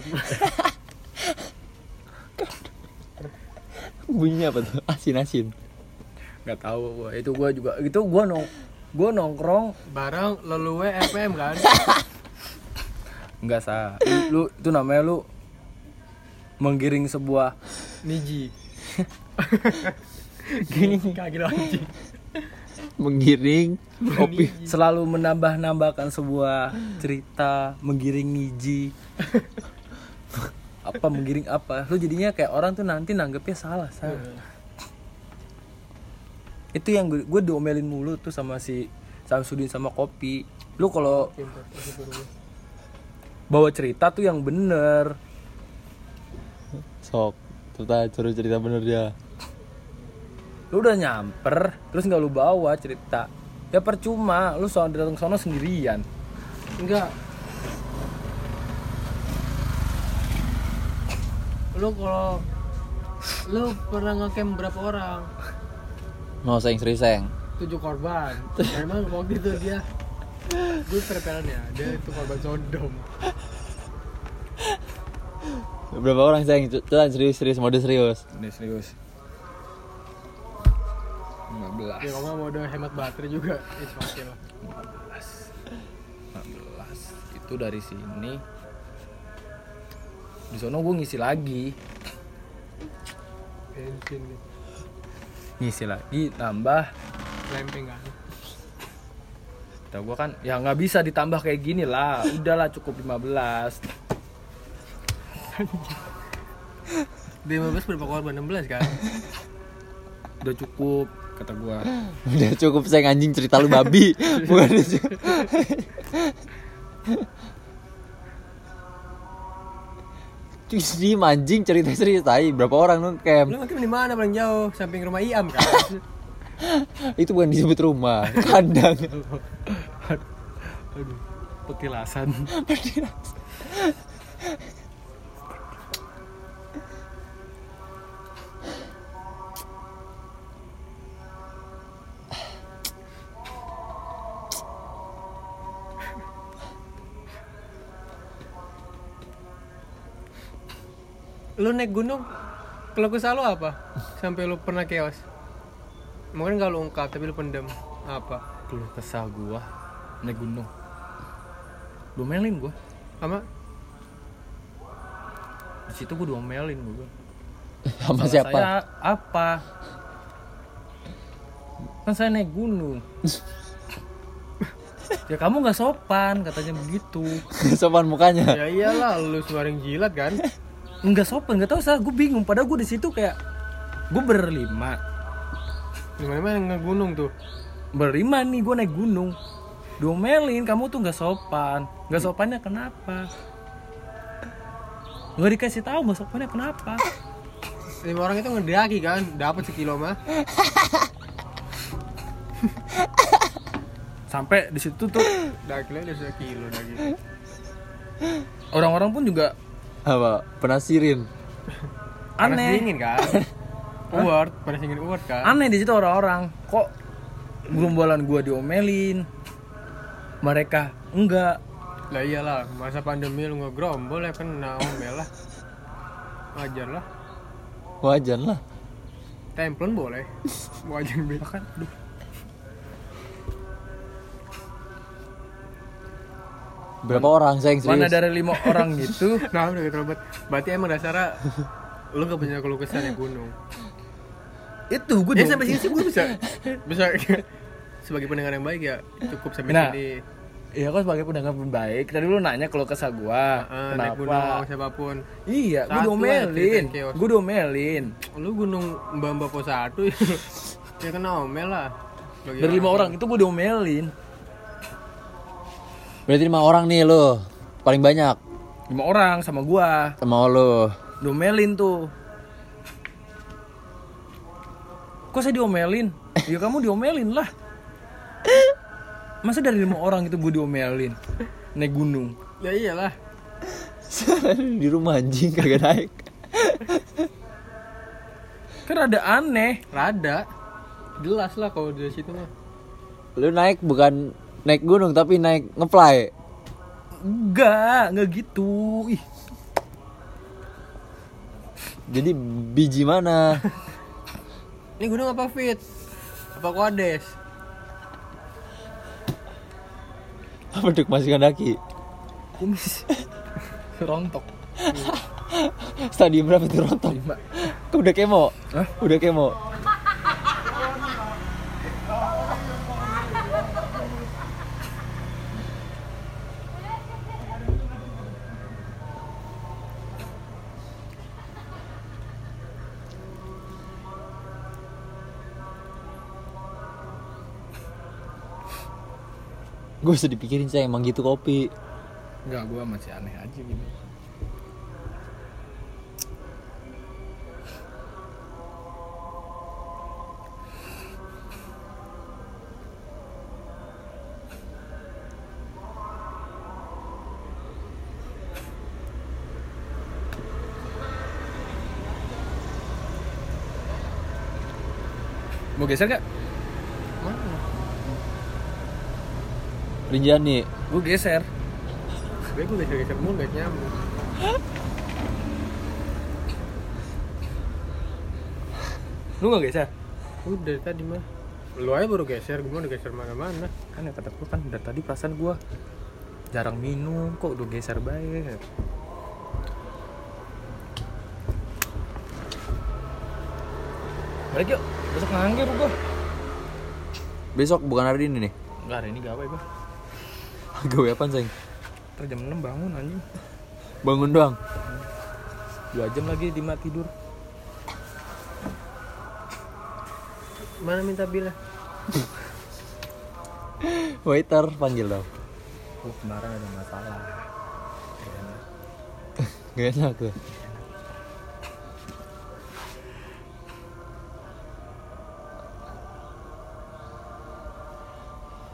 Bunyinya apa tuh? Asin asin. Gak tahu gua. Itu gua juga itu gua nong gua nongkrong barang leluwe FM kan. enggak sah. Lu, lu itu namanya lu menggiring sebuah Niji. Gini kaki anjing. Menggiring kopi. selalu menambah-nambahkan sebuah cerita menggiring niji apa menggiring apa? Lu jadinya kayak orang tuh nanti nanggepnya salah salah. Itu yang gue, gue diomelin mulu tuh sama si Samsudin sama kopi. Lu kalau bawa cerita tuh yang bener. Sok. Cerita suruh cerita bener dia. lu udah nyamper terus nggak lu bawa cerita. Ya percuma lu soal datang sono sendirian. Enggak. Lu kalau lu pernah ngecamp berapa orang? No seng sering Tujuh korban. Memang waktu itu dia gue preparan ya, dia itu korban sodom. Berapa orang seng? Cepetan serius serius mode serius. ini serius 15 Ya kalau mau udah hemat baterai juga, it's okay lah. 15 itu dari sini di sono gue ngisi lagi Bensin nih, ngisi lagi tambah lempeng kan. tau gue kan ya nggak bisa ditambah kayak gini lah udahlah cukup 15 Di 15 berapa korban? 16 kan? udah cukup kata gue Udah cukup seng anjing cerita lu babi. Bukan di anjing cerita serius tai berapa orang lu Lu camp? di mana paling jauh? Samping rumah Iam kan? Itu bukan disebut rumah, kandang. aduh petilasan lu naik gunung kalau kesal lu apa? Sampai lu pernah chaos? Mungkin gak lu ungkap tapi lu pendem. Apa? Keluh kesah gue naik gunung. Domelin gue sama di situ gue domelin gue Sama siapa? saya apa? Kan saya naik gunung. Ya kamu nggak sopan katanya begitu. Sopan mukanya. ya iyalah lu suaring jilat kan nggak sopan nggak tahu saya gue bingung. Padahal gue di situ kayak gue berlima. Gimana mana nge gunung tuh? Berlima nih gue naik gunung. Domelin kamu tuh nggak sopan. Nggak sopannya kenapa? Nggak dikasih tahu nggak sopannya kenapa. Lima orang itu ngedaki kan? Dapat sekilo mah. Sampai di situ tuh. Daki lah udah sekilo orang-orang pun juga Apa? Penasirin. panas aneh. Dingin kan? Uward panas dingin uward kan? Aneh di situ orang-orang. Kok gerombolan gua diomelin? Mereka enggak. Lah iyalah masa pandemi lu ngegrombol ya kan naomel lah. Wajar lah. Wajan lah. templon boleh. Wajar bahkan aduh Berapa orang seng mana serius? dari lima orang gitu nah udah gitu banget berarti emang dasarnya lu gak punya keluh kesah gunung itu gue ya sampai sini sih gue bisa bisa sebagai pendengar yang baik ya cukup sampai Nah. sini Iya, aku sebagai pendengar baik. Tadi lu nanya kalau kesah gua. Ah, naik gunung kenapa? sama siapa pun. Iya, gua Satu domelin. Gua domelin. Lu gunung Mbak Mbak pos satu ya kena omel lah. Bagi Dari lima orang itu gua domelin. Berarti lima orang nih lo. Paling banyak Lima orang sama gua. sama lo. Domelin tuh. Kok saya diomelin? Ya kamu diomelin lah. Masa dari lima orang itu gue diomelin naik gunung? Ya iyalah. di rumah anjing kagak naik. Kan ada aneh. Rada. Jelas lah kalau dari situ mah. Lu naik bukan naik gunung tapi naik ngefly. Enggak, enggak gitu. Ih, Jadi biji mana? Ini gunung apa fit? Apa kodes? Apa duk masih kandaki? kumis. Rontok. Stadium berapa tuh rontok? Udah kemo? Hah? Udah kemo. Gue usah dipikirin saya emang gitu kopi. Enggak, gue masih aneh aja gitu. Mau geser gak? Rinjani. Gue geser. Gue gue geser-geser mulu gak nyambung. Lu gak geser? Udah dari tadi mah. Lu aja baru geser, gue udah geser mana-mana. kan ya kata gue kan dari tadi perasaan gue jarang minum kok udah geser baik balik yuk besok nganggur gue Besok bukan hari ini nih. enggak hari ini gawe gue Gawe apa sayang? ntar jam 6 bangun anjing Bangun doang. dua jam lagi di mat tidur Mana minta bila? Waiter panggil dong. oh kemarin ada masalah. Gak enak tuh.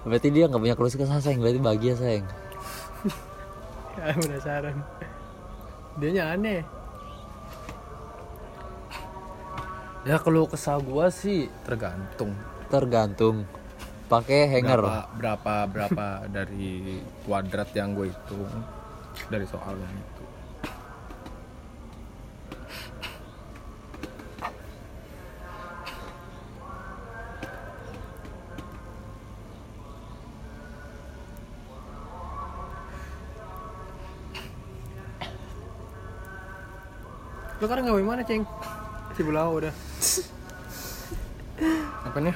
Berarti dia nggak punya keluh kesah sayang, berarti bahagia sayang. Ya penasaran. Dia aneh. ya kalau kesal gue sih tergantung Tergantung. Pakai hanger. berapa berapa berapa dari kuadrat yang gue hitung dari soal Lu sekarang gawe mana, Ceng? Si Bulawa udah. apanya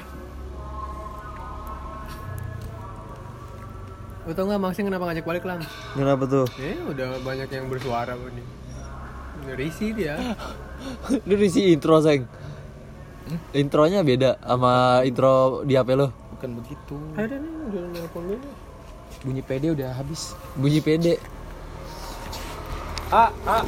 Lu tau gak Maxing kenapa ngajak balik lang? Kenapa tuh? Eh, udah banyak yang bersuara kok nih. Risi dia. Lu isi intro sayang. Intronya beda sama intro di HP lo. bukan begitu Ada nih, udah nelfon dulu. bunyi PD udah habis Bunyi pede. ah ah